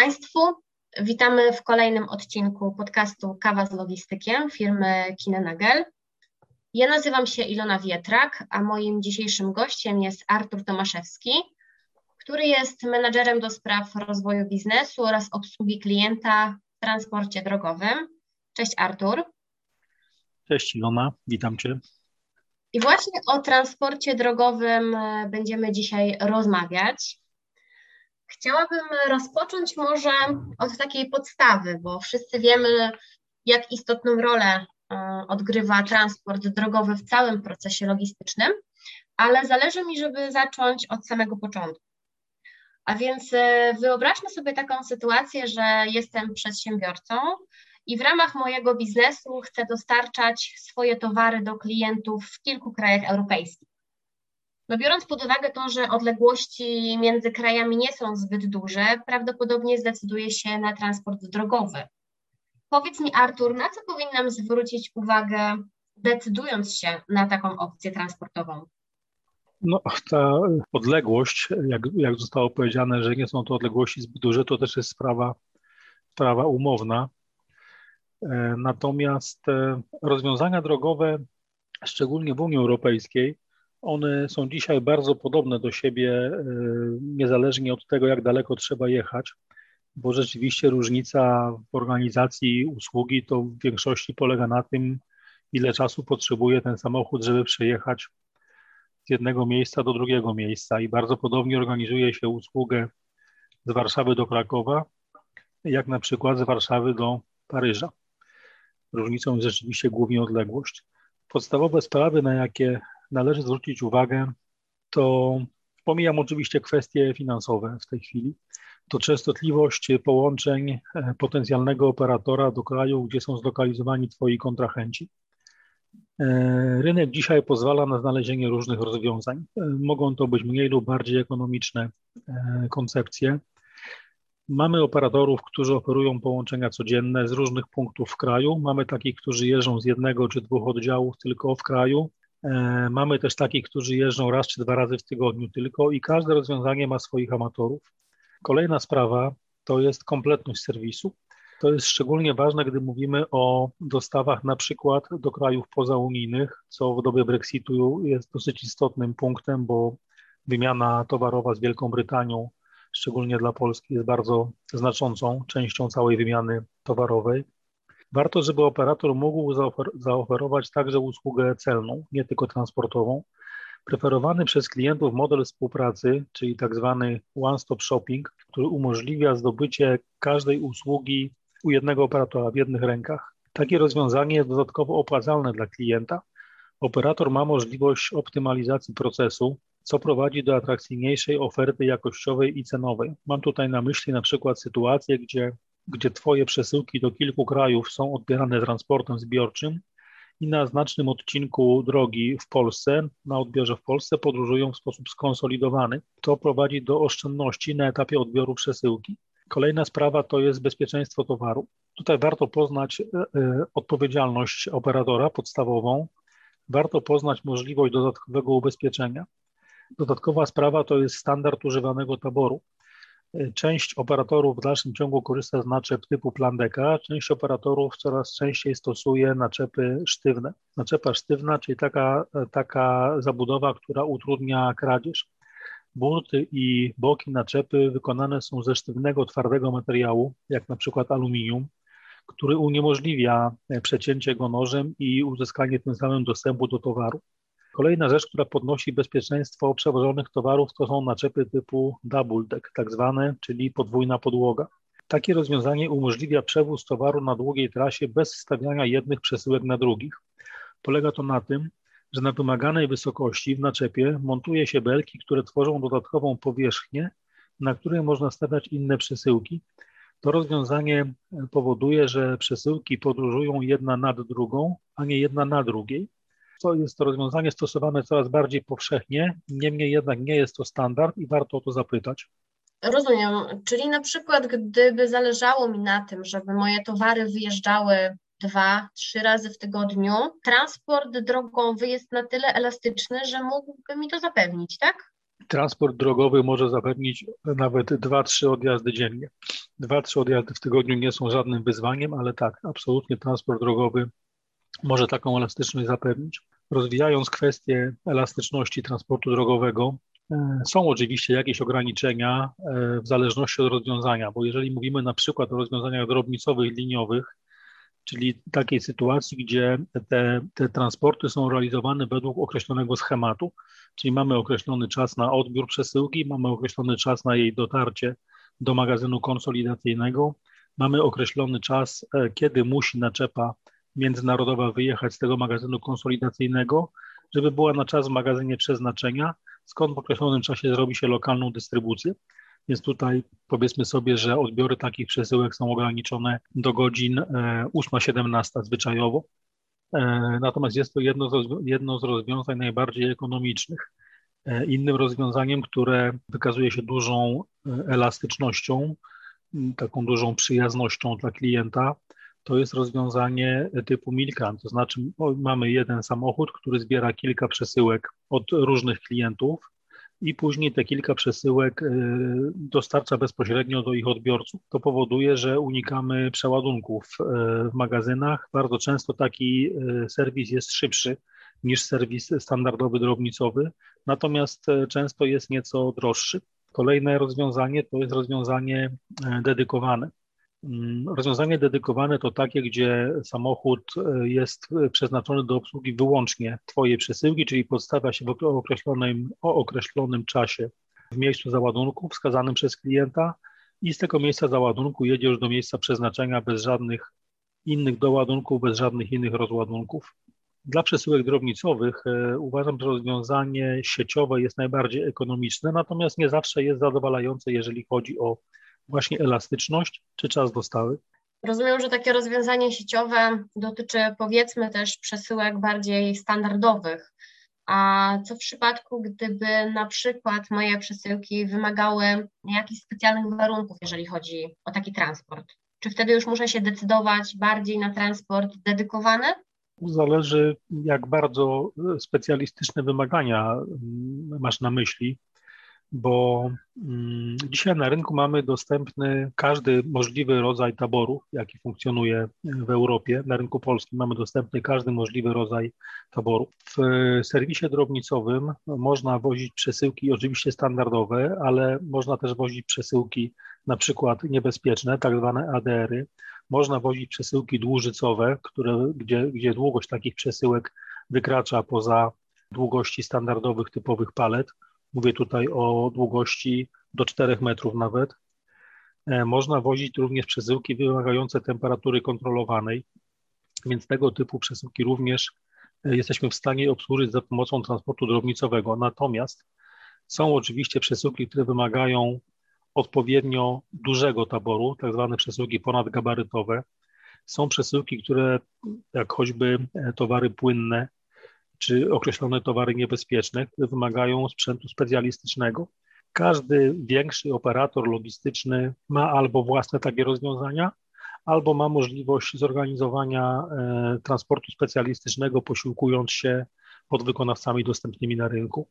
Państwu. Witamy w kolejnym odcinku podcastu Kawa z Logistykiem firmy Kinenagel. Ja nazywam się Ilona Wietrak, a moim dzisiejszym gościem jest Artur Tomaszewski, który jest menadżerem do spraw rozwoju biznesu oraz obsługi klienta w transporcie drogowym. Cześć Artur. Cześć Ilona, witam Cię. I właśnie o transporcie drogowym e, będziemy dzisiaj rozmawiać. Chciałabym rozpocząć może od takiej podstawy, bo wszyscy wiemy, jak istotną rolę e, odgrywa transport drogowy w całym procesie logistycznym, ale zależy mi, żeby zacząć od samego początku. A więc e, wyobraźmy sobie taką sytuację, że jestem przedsiębiorcą i w ramach mojego biznesu chcę dostarczać swoje towary do klientów w kilku krajach europejskich. No biorąc pod uwagę to, że odległości między krajami nie są zbyt duże, prawdopodobnie zdecyduję się na transport drogowy. Powiedz mi, Artur, na co powinnam zwrócić uwagę, decydując się na taką opcję transportową? No, ta odległość, jak, jak zostało powiedziane, że nie są to odległości zbyt duże, to też jest sprawa, sprawa umowna. E, natomiast e, rozwiązania drogowe, szczególnie w Unii Europejskiej, one są dzisiaj bardzo podobne do siebie, e, niezależnie od tego, jak daleko trzeba jechać, bo rzeczywiście różnica w organizacji usługi to w większości polega na tym, ile czasu potrzebuje ten samochód, żeby przejechać z jednego miejsca do drugiego miejsca. I bardzo podobnie organizuje się usługę z Warszawy do Krakowa, jak na przykład z Warszawy do Paryża. Różnicą jest rzeczywiście głównie odległość. Podstawowe sprawy, na jakie należy zwrócić uwagę, to pomijam oczywiście kwestie finansowe w tej chwili. To częstotliwość połączeń e, potencjalnego operatora do kraju, gdzie są zlokalizowani Twoi kontrahenci. E, rynek dzisiaj pozwala na znalezienie różnych rozwiązań. E, mogą to być mniej lub bardziej ekonomiczne koncepcje. Mamy operatorów, którzy oferują połączenia codzienne z różnych punktów w kraju. Mamy takich, którzy jeżdżą z jednego czy dwóch oddziałów tylko w kraju. E, mamy też takich, którzy jeżdżą raz czy dwa razy w tygodniu tylko i każde rozwiązanie ma swoich amatorów. Kolejna sprawa to jest kompletność serwisu. To jest szczególnie ważne, gdy mówimy o dostawach na przykład do krajów pozaunijnych, co w dobie Brexitu jest dosyć istotnym punktem, bo wymiana towarowa z Wielką Brytanią, szczególnie dla Polski, jest bardzo znaczącą częścią całej wymiany towarowej. Warto, żeby operator mógł zaofer zaoferować także usługę celną, nie tylko transportową. Preferowany przez klientów model współpracy, czyli tak zwany one-stop shopping, który umożliwia zdobycie każdej usługi u jednego operatora w jednych rękach. Takie rozwiązanie jest dodatkowo opłacalne dla klienta. Operator ma możliwość optymalizacji procesu, co prowadzi do atrakcyjniejszej oferty jakościowej i cenowej. Mam tutaj na myśli na przykład sytuację, gdzie gdzie Twoje przesyłki do kilku krajów są odbierane transportem zbiorczym i na znacznym odcinku drogi w Polsce, na odbiorze w Polsce podróżują w sposób skonsolidowany. To prowadzi do oszczędności na etapie odbioru przesyłki. Kolejna sprawa to jest bezpieczeństwo towaru. Tutaj warto poznać e, e, odpowiedzialność operatora podstawową, warto poznać możliwość dodatkowego ubezpieczenia. Dodatkowa sprawa to jest standard używanego taboru. Część operatorów w dalszym ciągu korzysta z naczep typu plandeka, część operatorów coraz częściej stosuje naczepy sztywne. Naczepa sztywna, czyli taka, taka zabudowa, która utrudnia kradzież. Burty i boki naczepy wykonane są ze sztywnego, twardego materiału, jak na przykład aluminium, który uniemożliwia przecięcie go nożem i uzyskanie tym samym dostępu do towaru. Kolejna rzecz, która podnosi bezpieczeństwo przewożonych towarów, to są naczepy typu double deck, tak zwane, czyli podwójna podłoga. Takie rozwiązanie umożliwia przewóz towaru na długiej trasie bez stawiania jednych przesyłek na drugich. Polega to na tym, że na wymaganej wysokości w naczepie montuje się belki, które tworzą dodatkową powierzchnię na której można stawiać inne przesyłki. To rozwiązanie powoduje, że przesyłki podróżują jedna nad drugą, a nie jedna na drugiej. To jest to rozwiązanie stosowane coraz bardziej powszechnie, niemniej jednak nie jest to standard i warto o to zapytać. Rozumiem. Czyli na przykład, gdyby zależało mi na tym, żeby moje towary wyjeżdżały dwa, trzy razy w tygodniu, transport drogowy jest na tyle elastyczny, że mógłby mi to zapewnić, tak? Transport drogowy może zapewnić nawet dwa, trzy odjazdy dziennie. Dwa, trzy odjazdy w tygodniu nie są żadnym wyzwaniem, ale tak, absolutnie transport drogowy może taką elastyczność zapewnić. Rozwijając kwestię elastyczności transportu drogowego, e, są oczywiście jakieś ograniczenia e, w zależności od rozwiązania, bo jeżeli mówimy na przykład o rozwiązaniach drobnicowych, liniowych, czyli takiej sytuacji, gdzie te, te transporty są realizowane według określonego schematu, czyli mamy określony czas na odbiór przesyłki, mamy określony czas na jej dotarcie do magazynu konsolidacyjnego, mamy określony czas, e, kiedy musi naczepa międzynarodowa wyjechać z tego magazynu konsolidacyjnego, żeby była na czas w magazynie przeznaczenia, skąd w określonym czasie zrobi się lokalną dystrybucję. Więc tutaj powiedzmy sobie, że odbiory takich przesyłek są ograniczone do godzin 8-17 e, zwyczajowo. E, natomiast jest to jedno z, jedno z rozwiązań najbardziej ekonomicznych. E, innym rozwiązaniem, które wykazuje się dużą elastycznością, taką dużą przyjaznością dla klienta, to jest rozwiązanie typu Milkan, to znaczy mamy jeden samochód, który zbiera kilka przesyłek od różnych klientów i później te kilka przesyłek y, dostarcza bezpośrednio do ich odbiorców. To powoduje, że unikamy przeładunków y, w magazynach. Bardzo często taki y, serwis jest szybszy niż serwis standardowy drobnicowy, natomiast często jest nieco droższy. Kolejne rozwiązanie to jest rozwiązanie dedykowane. Mm, rozwiązanie dedykowane to takie, gdzie samochód e, jest przeznaczony do obsługi wyłącznie Twojej przesyłki, czyli podstawia się w określonym, o określonym czasie w miejscu załadunku wskazanym przez klienta i z tego miejsca załadunku jedzie już do miejsca przeznaczenia bez żadnych innych doładunków, bez żadnych innych rozładunków. Dla przesyłek drobnicowych e, uważam, że rozwiązanie sieciowe jest najbardziej ekonomiczne, natomiast nie zawsze jest zadowalające, jeżeli chodzi o właśnie elastyczność czy czas dostawy? Rozumiem, że takie rozwiązanie sieciowe dotyczy powiedzmy też przesyłek bardziej standardowych. A co w przypadku, gdyby na przykład moje przesyłki wymagały jakichś specjalnych warunków, jeżeli chodzi o taki transport? Czy wtedy już muszę się decydować bardziej na transport dedykowany? Zależy, jak bardzo specjalistyczne wymagania mm, masz na myśli bo mm, dzisiaj na rynku mamy dostępny każdy możliwy rodzaj taboru, jaki funkcjonuje w Europie. Na rynku polskim mamy dostępny każdy możliwy rodzaj taboru. W serwisie drobnicowym można wozić przesyłki oczywiście standardowe, ale można też wozić przesyłki na przykład niebezpieczne, tak zwane ADR-y. Można wozić przesyłki dłużycowe, które, gdzie, gdzie długość takich przesyłek wykracza poza długości standardowych, typowych palet Mówię tutaj o długości do 4 metrów nawet. E, można wozić również przesyłki wymagające temperatury kontrolowanej, więc tego typu przesyłki również e, jesteśmy w stanie obsłużyć za pomocą transportu drobnicowego. Natomiast są oczywiście przesyłki, które wymagają odpowiednio dużego taboru, tak zwane przesyłki ponadgabarytowe. Są przesyłki, które, jak choćby e, towary płynne, czy określone towary niebezpieczne, które wymagają sprzętu specjalistycznego. Każdy większy operator logistyczny ma albo własne takie rozwiązania, albo ma możliwość zorganizowania e, transportu specjalistycznego, posiłkując się podwykonawcami dostępnymi na rynku.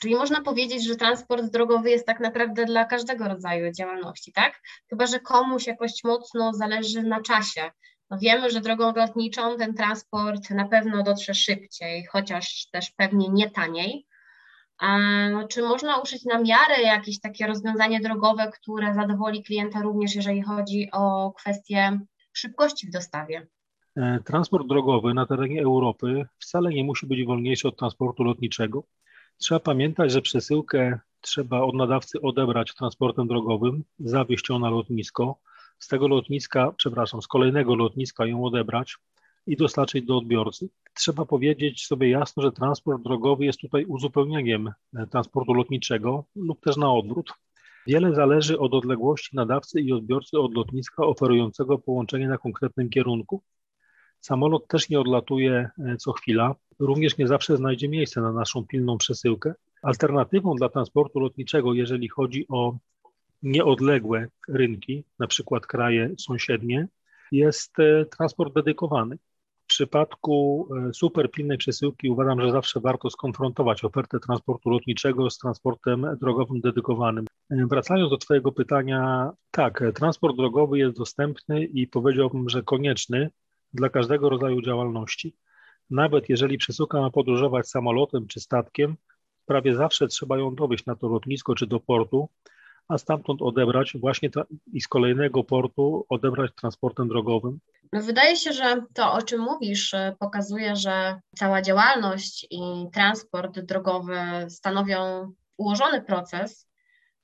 Czyli można powiedzieć, że transport drogowy jest tak naprawdę dla każdego rodzaju działalności, tak? Chyba, że komuś jakoś mocno zależy na czasie, no wiemy, że drogą lotniczą ten transport na pewno dotrze szybciej, chociaż też pewnie nie taniej. A czy można użyć na miarę jakieś takie rozwiązanie drogowe, które zadowoli klienta również, jeżeli chodzi o kwestię szybkości w dostawie? E, transport drogowy na terenie Europy wcale nie musi być wolniejszy od transportu lotniczego. Trzeba pamiętać, że przesyłkę trzeba od nadawcy odebrać transportem drogowym, zawieźć ją na lotnisko, z tego lotniska, przepraszam, z kolejnego lotniska ją odebrać i dostarczyć do odbiorcy. Trzeba powiedzieć sobie jasno, że transport drogowy jest tutaj uzupełnieniem e, transportu lotniczego lub też na odwrót. Wiele zależy od odległości nadawcy i odbiorcy od lotniska oferującego połączenie na konkretnym kierunku. Samolot też nie odlatuje e, co chwila, również nie zawsze znajdzie miejsce na naszą pilną przesyłkę. Alternatywą dla transportu lotniczego, jeżeli chodzi o nieodległe rynki, na przykład kraje sąsiednie, jest e, transport dedykowany. W przypadku e, super pilnej przesyłki uważam, że zawsze warto skonfrontować ofertę transportu lotniczego z transportem drogowym dedykowanym. E, wracając do Twojego pytania, tak, transport drogowy jest dostępny i powiedziałbym, że konieczny dla każdego rodzaju działalności. Nawet jeżeli przesyłka ma podróżować samolotem czy statkiem, prawie zawsze trzeba ją dowieść na to lotnisko czy do portu, a stamtąd odebrać właśnie i z kolejnego portu odebrać transportem drogowym. No wydaje się, że to, o czym mówisz, e, pokazuje, że cała działalność i transport drogowy stanowią ułożony proces.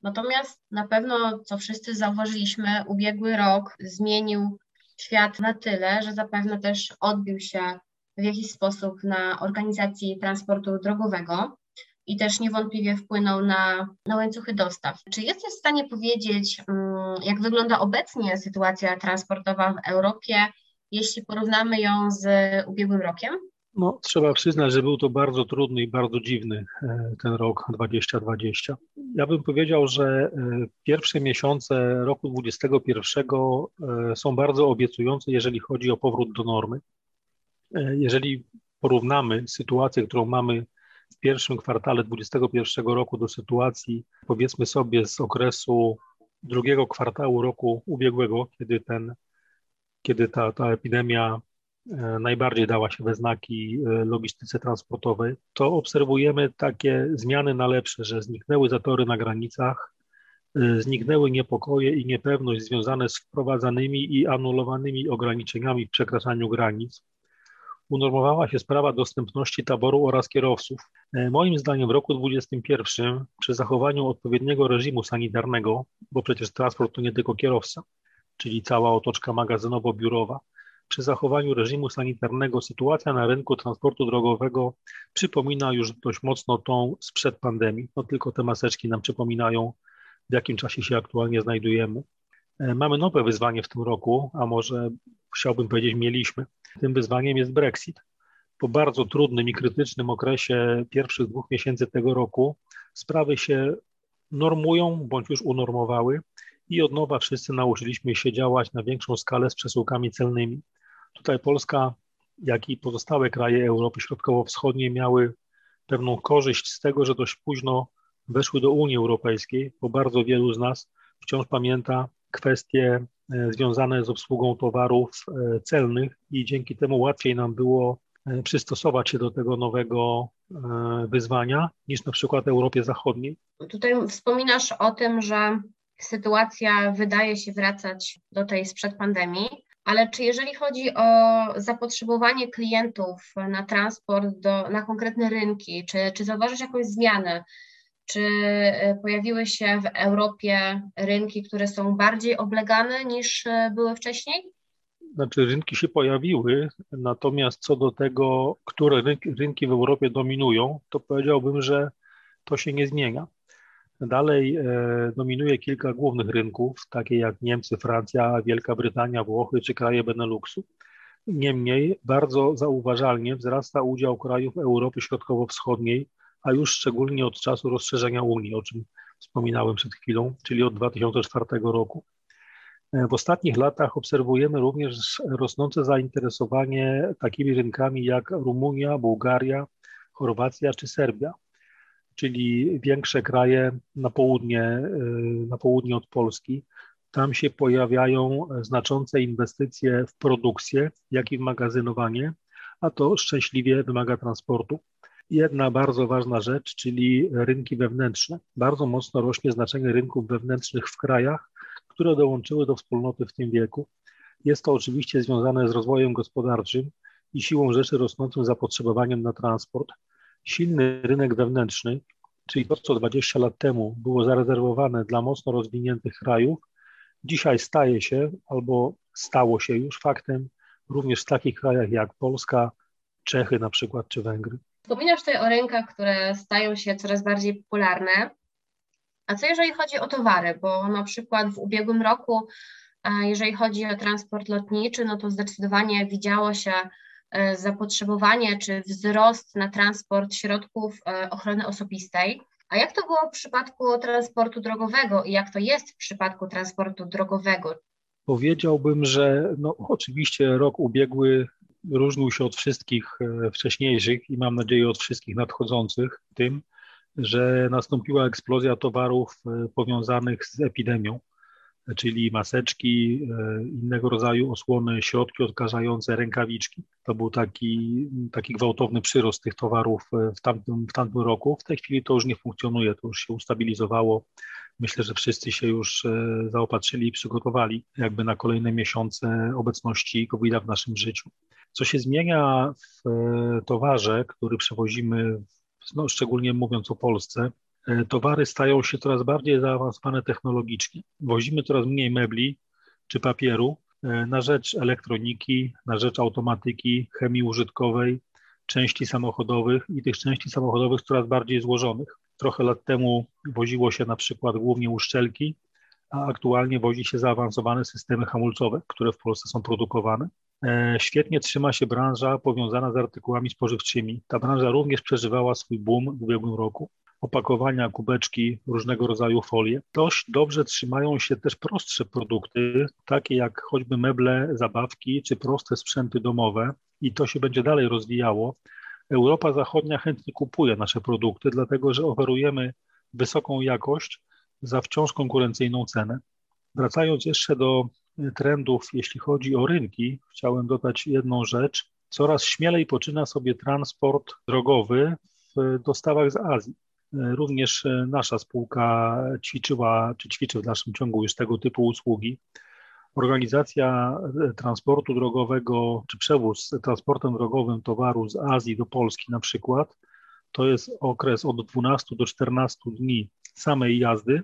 Natomiast na pewno, co wszyscy zauważyliśmy, ubiegły rok zmienił świat na tyle, że zapewne też odbił się w jakiś sposób na organizacji transportu drogowego i też niewątpliwie wpłynął na, na łańcuchy dostaw. Czy jesteś w stanie powiedzieć, mm, jak wygląda obecnie sytuacja transportowa w Europie, jeśli porównamy ją z ubiegłym rokiem? No, trzeba przyznać, że był to bardzo trudny i bardzo dziwny e, ten rok 2020. Ja bym powiedział, że e, pierwsze miesiące roku 2021 e, są bardzo obiecujące, jeżeli chodzi o powrót do normy. Jeżeli porównamy sytuację, którą mamy w pierwszym kwartale 2021 roku do sytuacji, powiedzmy sobie, z okresu drugiego kwartału roku ubiegłego, kiedy, ten, kiedy ta, ta epidemia e, najbardziej dała się we znaki e, logistyce transportowej, to obserwujemy takie zmiany na lepsze, że zniknęły zatory na granicach, e, zniknęły niepokoje i niepewność związane z wprowadzanymi i anulowanymi ograniczeniami w przekraczaniu granic unormowała się sprawa dostępności taboru oraz kierowców. E, moim zdaniem w roku 2021 przy zachowaniu odpowiedniego reżimu sanitarnego, bo przecież transport to nie tylko kierowca, czyli cała otoczka magazynowo-biurowa, przy zachowaniu reżimu sanitarnego sytuacja na rynku transportu drogowego przypomina już dość mocno tą sprzed pandemii. No tylko te maseczki nam przypominają, w jakim czasie się aktualnie znajdujemy. E, mamy nowe wyzwanie w tym roku, a może chciałbym powiedzieć, mieliśmy. Tym wyzwaniem jest Brexit. Po bardzo trudnym i krytycznym okresie pierwszych dwóch miesięcy tego roku sprawy się normują bądź już unormowały i od nowa wszyscy nauczyliśmy się działać na większą skalę z przesyłkami celnymi. Tutaj Polska, jak i pozostałe kraje Europy Środkowo-Wschodniej miały pewną korzyść z tego, że dość późno weszły do Unii Europejskiej, bo bardzo wielu z nas wciąż pamięta kwestie E, związane z obsługą towarów e, celnych i dzięki temu łatwiej nam było e, przystosować się do tego nowego wyzwania niż na przykład Europie Zachodniej. Tutaj wspominasz o tym, że sytuacja wydaje się wracać do tej sprzed pandemii, ale czy jeżeli chodzi o zapotrzebowanie klientów na transport do, na konkretne rynki, czy, czy zauważysz jakąś zmianę? Czy e, pojawiły się w Europie rynki, które są bardziej oblegane niż e, były wcześniej? Znaczy, rynki się pojawiły, natomiast co do tego, które rynki, w Europie dominują, to powiedziałbym, że to się nie zmienia. Dalej e, dominuje kilka głównych rynków, takie jak Niemcy, Francja, Wielka Brytania, Włochy czy kraje Beneluxu. Niemniej bardzo zauważalnie wzrasta udział krajów Europy Środkowo-Wschodniej a już szczególnie od czasu rozszerzenia Unii, o czym wspominałem przed chwilą, czyli od 2004 roku. E, w ostatnich latach obserwujemy również rosnące zainteresowanie takimi rynkami jak Rumunia, Bułgaria, Chorwacja czy Serbia, czyli większe kraje na południe, e, na południe od Polski. Tam się pojawiają znaczące inwestycje w produkcję, jak i w magazynowanie, a to szczęśliwie wymaga transportu jedna bardzo ważna rzecz, czyli rynki wewnętrzne. Bardzo mocno rośnie znaczenie rynków wewnętrznych w krajach, które dołączyły do wspólnoty w tym wieku. Jest to oczywiście związane z rozwojem gospodarczym i siłą rzeczy rosnącym zapotrzebowaniem na transport. Silny rynek wewnętrzny, czyli to, co 20 lat temu było zarezerwowane dla mocno rozwiniętych krajów, dzisiaj staje się albo stało się już faktem również w takich krajach jak Polska, Czechy na przykład czy Węgry. Wspominasz tutaj o rynkach, które stają się coraz bardziej popularne. A co jeżeli chodzi o towary? Bo na przykład w ubiegłym roku, jeżeli chodzi o transport lotniczy, no to zdecydowanie widziało się e, zapotrzebowanie czy wzrost na transport środków e, ochrony osobistej. A jak to było w przypadku transportu drogowego i jak to jest w przypadku transportu drogowego? Powiedziałbym, że no, oczywiście rok ubiegły różnił się od wszystkich e, wcześniejszych i mam nadzieję od wszystkich nadchodzących tym, że nastąpiła eksplozja towarów e, powiązanych z epidemią, czyli maseczki, e, innego rodzaju osłony, środki odkażające, rękawiczki. To był taki, taki gwałtowny przyrost tych towarów w tamtym, w tamtym roku. W tej chwili to już nie funkcjonuje, to już się ustabilizowało. Myślę, że wszyscy się już zaopatrzyli i przygotowali jakby na kolejne miesiące obecności covid w naszym życiu. Co się zmienia w e, towarze, który przewozimy, no, szczególnie mówiąc o Polsce, e, towary stają się coraz bardziej zaawansowane technologicznie. Wozimy coraz mniej mebli czy papieru e, na rzecz elektroniki, na rzecz automatyki, chemii użytkowej, części samochodowych i tych części samochodowych coraz bardziej złożonych. Trochę lat temu woziło się na przykład głównie uszczelki, a aktualnie wozi się zaawansowane systemy hamulcowe, które w Polsce są produkowane. E, świetnie trzyma się branża powiązana z artykułami spożywczymi. Ta branża również przeżywała swój boom w ubiegłym roku. Opakowania, kubeczki, różnego rodzaju folie. Dość dobrze trzymają się też prostsze produkty, takie jak choćby meble, zabawki czy proste sprzęty domowe i to się będzie dalej rozwijało. Europa Zachodnia chętnie kupuje nasze produkty, dlatego że oferujemy wysoką jakość za wciąż konkurencyjną cenę. Wracając jeszcze do trendów, jeśli chodzi o rynki, chciałem dodać jedną rzecz. Coraz śmielej poczyna sobie transport drogowy w dostawach z Azji. Również nasza spółka ćwiczyła, czy ćwiczy w naszym ciągu już tego typu usługi. Organizacja transportu drogowego, czy przewóz transportem drogowym towaru z Azji do Polski na przykład, to jest okres od 12 do 14 dni samej jazdy,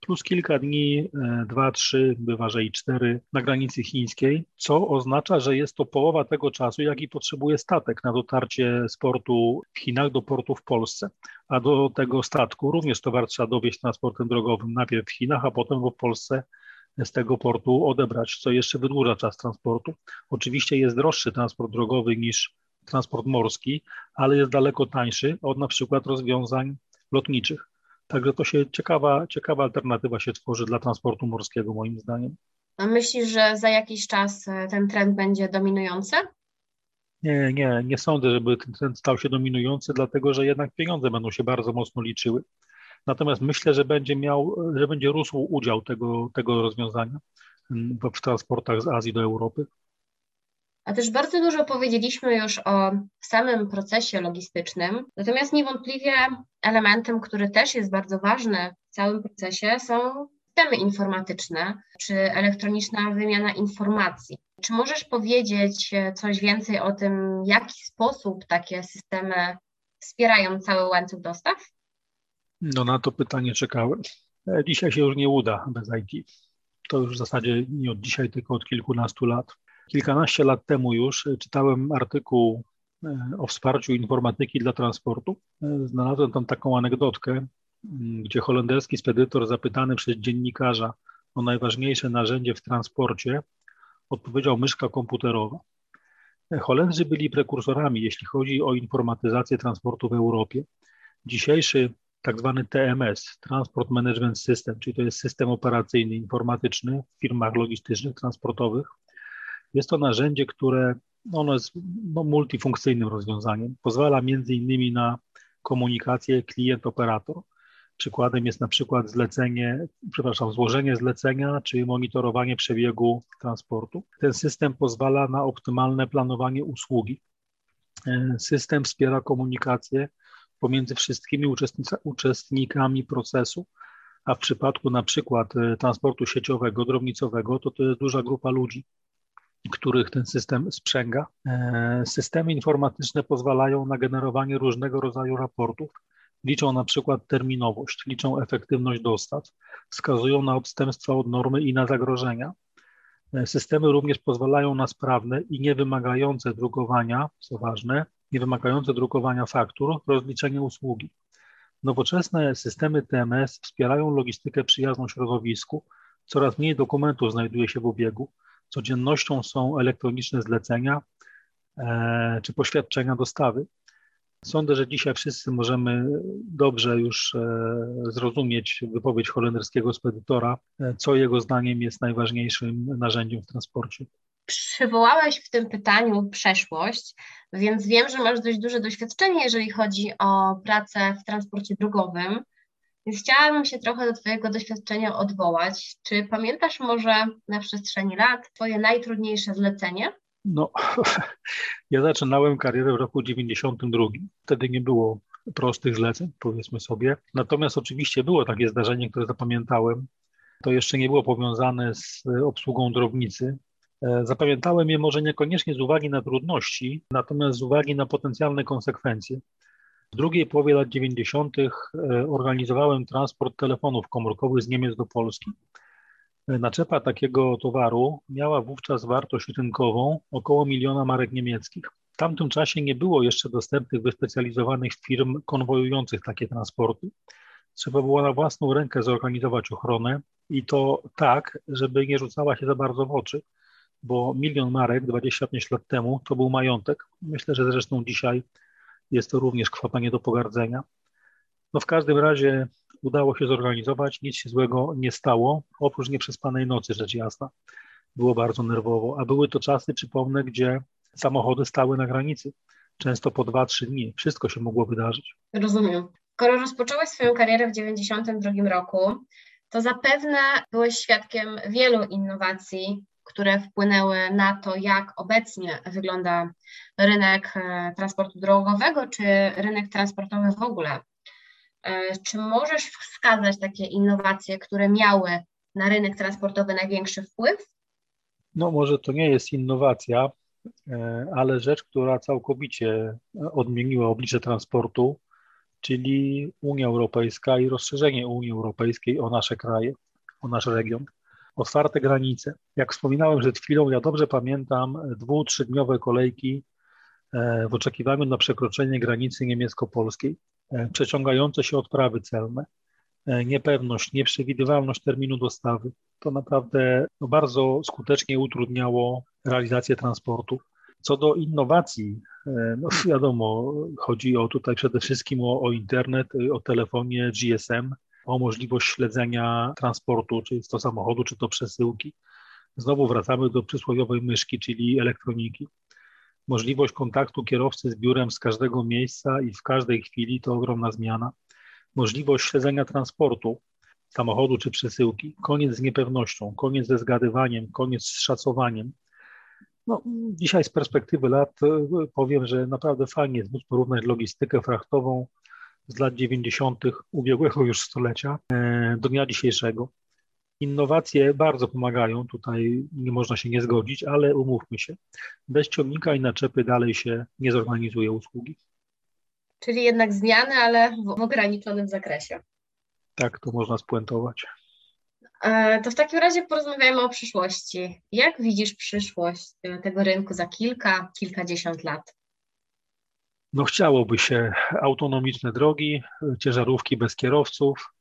plus kilka dni, e, dwa, trzy, bywa, że i cztery na granicy chińskiej, co oznacza, że jest to połowa tego czasu, jaki potrzebuje statek na dotarcie z portu w Chinach do portu w Polsce. A do tego statku również towar trzeba dowieść transportem drogowym najpierw w Chinach, a potem w Polsce z tego portu odebrać, co jeszcze wydłuża czas transportu. Oczywiście jest droższy transport drogowy niż transport morski, ale jest daleko tańszy od na przykład rozwiązań lotniczych. Także to się ciekawa, ciekawa alternatywa się tworzy dla transportu morskiego, moim zdaniem. A myślisz, że za jakiś czas e, ten trend będzie dominujący? Nie, nie, nie sądzę, żeby ten trend stał się dominujący, dlatego że jednak pieniądze będą się bardzo mocno liczyły. Natomiast myślę, że będzie miał, że będzie rósł udział tego, tego rozwiązania w transportach z Azji do Europy. A też bardzo dużo powiedzieliśmy już o samym procesie logistycznym, natomiast niewątpliwie elementem, który też jest bardzo ważny w całym procesie, są systemy informatyczne czy elektroniczna wymiana informacji. Czy możesz powiedzieć coś więcej o tym, w jaki sposób takie systemy wspierają cały łańcuch dostaw? No na to pytanie czekałem. E, dzisiaj się już nie uda bez IT. To już w zasadzie nie od dzisiaj, tylko od kilkunastu lat. Kilkanaście lat temu już e, czytałem artykuł e, o wsparciu informatyki dla transportu. Znalazłem tam taką anegdotkę, gdzie holenderski spedytor zapytany przez dziennikarza o najważniejsze narzędzie w transporcie odpowiedział myszka komputerowa. Holendrzy byli prekursorami, jeśli chodzi o informatyzację transportu w Europie. Dzisiejszy tak zwany TMS, Transport Management System, czyli to jest system operacyjny, informatyczny w firmach logistycznych, transportowych, jest to narzędzie, które no, ono jest no, multifunkcyjnym rozwiązaniem. Pozwala między innymi na komunikację klient-operator. Przykładem jest na przykład zlecenie, przepraszam, złożenie zlecenia czy monitorowanie przebiegu transportu. Ten system pozwala na optymalne planowanie usługi. System wspiera komunikację pomiędzy wszystkimi uczestnikami procesu, a w przypadku na przykład e, transportu sieciowego, drobnicowego, to to jest duża grupa ludzi których ten system sprzęga. E, systemy informatyczne pozwalają na generowanie różnego rodzaju raportów. Liczą na przykład terminowość, liczą efektywność dostaw, wskazują na odstępstwa od normy i na zagrożenia. E, systemy również pozwalają na sprawne i niewymagające drukowania, co ważne, niewymagające drukowania faktur, rozliczenie usługi. Nowoczesne systemy TMS wspierają logistykę przyjazną środowisku. Coraz mniej dokumentów znajduje się w obiegu. Codziennością są elektroniczne zlecenia e, czy poświadczenia dostawy. Sądzę, że dzisiaj wszyscy możemy dobrze już e, zrozumieć wypowiedź holenderskiego spedytora, e, co jego zdaniem jest najważniejszym narzędziem w transporcie. Przywołałeś w tym pytaniu przeszłość, więc wiem, że masz dość duże doświadczenie, jeżeli chodzi o pracę w transporcie drogowym. Więc chciałabym się trochę do Twojego doświadczenia odwołać. Czy pamiętasz może na przestrzeni lat Twoje najtrudniejsze zlecenie? No, ja zaczynałem karierę w roku 92. Wtedy nie było prostych zleceń, powiedzmy sobie. Natomiast oczywiście było takie zdarzenie, które zapamiętałem. To jeszcze nie było powiązane z obsługą drobnicy. E, zapamiętałem je może niekoniecznie z uwagi na trudności, natomiast z uwagi na potencjalne konsekwencje. W drugiej połowie lat 90. E, organizowałem transport telefonów komórkowych z Niemiec do Polski. Naczepa takiego towaru miała wówczas wartość rynkową około miliona marek niemieckich. W tamtym czasie nie było jeszcze dostępnych wyspecjalizowanych firm konwojujących takie transporty. Trzeba było na własną rękę zorganizować ochronę i to tak, żeby nie rzucała się za bardzo w oczy, bo milion marek 25 lat temu to był majątek. Myślę, że zresztą dzisiaj jest to również kwota nie do pogardzenia. No w każdym razie udało się zorganizować, nic się złego nie stało, oprócz nieprzespanej nocy, rzecz jasna. Było bardzo nerwowo, a były to czasy, przypomnę, gdzie samochody stały na granicy, często po 2-3 dni. Wszystko się mogło wydarzyć. Rozumiem. Skoro rozpocząłeś swoją karierę w 1992 roku, to zapewne byłeś świadkiem wielu innowacji, które wpłynęły na to, jak obecnie wygląda rynek e, transportu drogowego, czy rynek transportowy w ogóle E, czy możesz wskazać takie innowacje, które miały na rynek transportowy największy wpływ? No, może to nie jest innowacja, e, ale rzecz, która całkowicie odmieniła oblicze transportu, czyli Unia Europejska i rozszerzenie Unii Europejskiej o nasze kraje, o nasz region. Otwarte granice. Jak wspominałem przed chwilą, ja dobrze pamiętam dwu, trzydniowe kolejki e, w oczekiwaniu na przekroczenie granicy niemiecko-polskiej. E, przeciągające się odprawy celne, e, niepewność, nieprzewidywalność terminu dostawy. To naprawdę no, bardzo skutecznie utrudniało realizację transportu. Co do innowacji, no wiadomo, chodzi o tutaj przede wszystkim o, o internet, o telefonie GSM, o możliwość śledzenia transportu, czy to samochodu, czy to przesyłki. Znowu wracamy do przysłowiowej myszki, czyli elektroniki możliwość kontaktu kierowcy z biurem z każdego miejsca i w każdej chwili to ogromna zmiana. Możliwość śledzenia transportu samochodu czy przesyłki, koniec z niepewnością, koniec ze zgadywaniem, koniec z szacowaniem. No, dzisiaj z perspektywy lat e, powiem, że naprawdę fajnie jest móc porównać logistykę frachtową z lat 90. ubiegłego już stulecia e, do dnia dzisiejszego. Innowacje bardzo pomagają, tutaj nie można się nie zgodzić, ale umówmy się, bez ciągnika i naczepy dalej się nie zorganizuje usługi. Czyli jednak zmiany, ale w ograniczonym zakresie. Tak, to można spuentować. E, to w takim razie porozmawiajmy o przyszłości. Jak widzisz przyszłość tego rynku za kilka, kilkadziesiąt lat? No chciałoby się autonomiczne drogi, ciężarówki bez kierowców,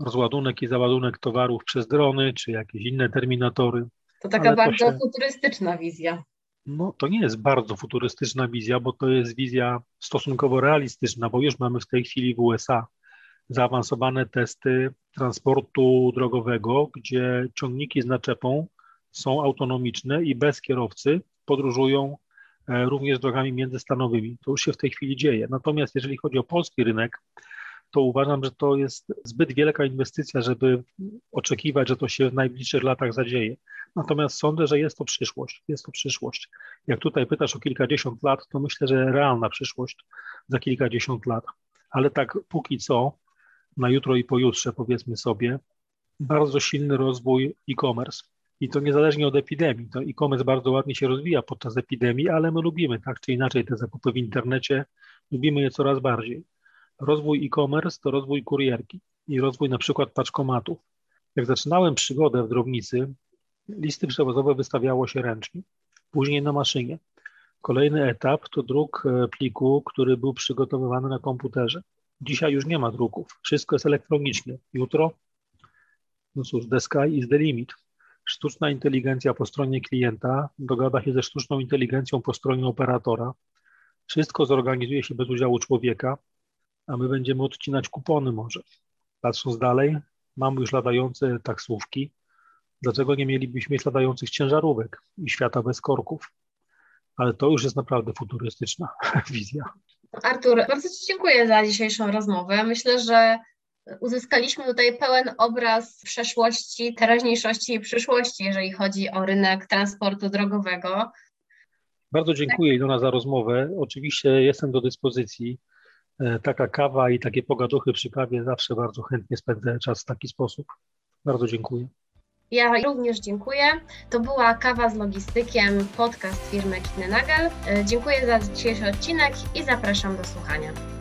rozładunek i załadunek towarów przez drony, czy jakieś inne terminatory. To taka Ale bardzo to się... futurystyczna wizja. No, to nie jest bardzo futurystyczna wizja, bo to jest wizja stosunkowo realistyczna, bo już mamy w tej chwili w USA zaawansowane testy transportu drogowego, gdzie ciągniki z naczepą są autonomiczne i bez kierowcy podróżują również drogami międzystanowymi. To już się w tej chwili dzieje. Natomiast jeżeli chodzi o polski rynek, to uważam, że to jest zbyt wielka inwestycja, żeby oczekiwać, że to się w najbliższych latach zadzieje. Natomiast sądzę, że jest to przyszłość. Jest to przyszłość. Jak tutaj pytasz o kilkadziesiąt lat, to myślę, że realna przyszłość za kilkadziesiąt lat. Ale tak póki co, na jutro i pojutrze, powiedzmy sobie, bardzo silny rozwój e-commerce. I to niezależnie od epidemii. To e-commerce bardzo ładnie się rozwija podczas epidemii, ale my lubimy tak czy inaczej te zakupy w internecie, lubimy je coraz bardziej. Rozwój e-commerce to rozwój kurierki i rozwój na przykład paczkomatów. Jak zaczynałem przygodę w drobnicy, listy przewozowe wystawiało się ręcznie, później na maszynie. Kolejny etap to druk e, pliku, który był przygotowywany na komputerze. Dzisiaj już nie ma druków, wszystko jest elektronicznie. Jutro, no cóż, the sky is the limit. Sztuczna inteligencja po stronie klienta dogada się ze sztuczną inteligencją po stronie operatora. Wszystko zorganizuje się bez udziału człowieka, a my będziemy odcinać kupony może. Patrząc dalej, mamy już latające taksówki. Dlaczego nie mielibyśmy mieć latających ciężarówek i świata bez korków? Ale to już jest naprawdę futurystyczna wizja. Artur, bardzo Ci dziękuję za dzisiejszą rozmowę. Myślę, że uzyskaliśmy tutaj pełen obraz przeszłości, teraźniejszości i przyszłości, jeżeli chodzi o rynek transportu drogowego. Bardzo dziękuję Ilona za rozmowę. Oczywiście jestem do dyspozycji. E, taka kawa i takie pogaduchy przy kawie zawsze bardzo chętnie spędzę czas w taki sposób. Bardzo dziękuję. Ja również dziękuję. To była Kawa z Logistykiem, podcast firmy Kinenagel. E, dziękuję za dzisiejszy odcinek i zapraszam do słuchania.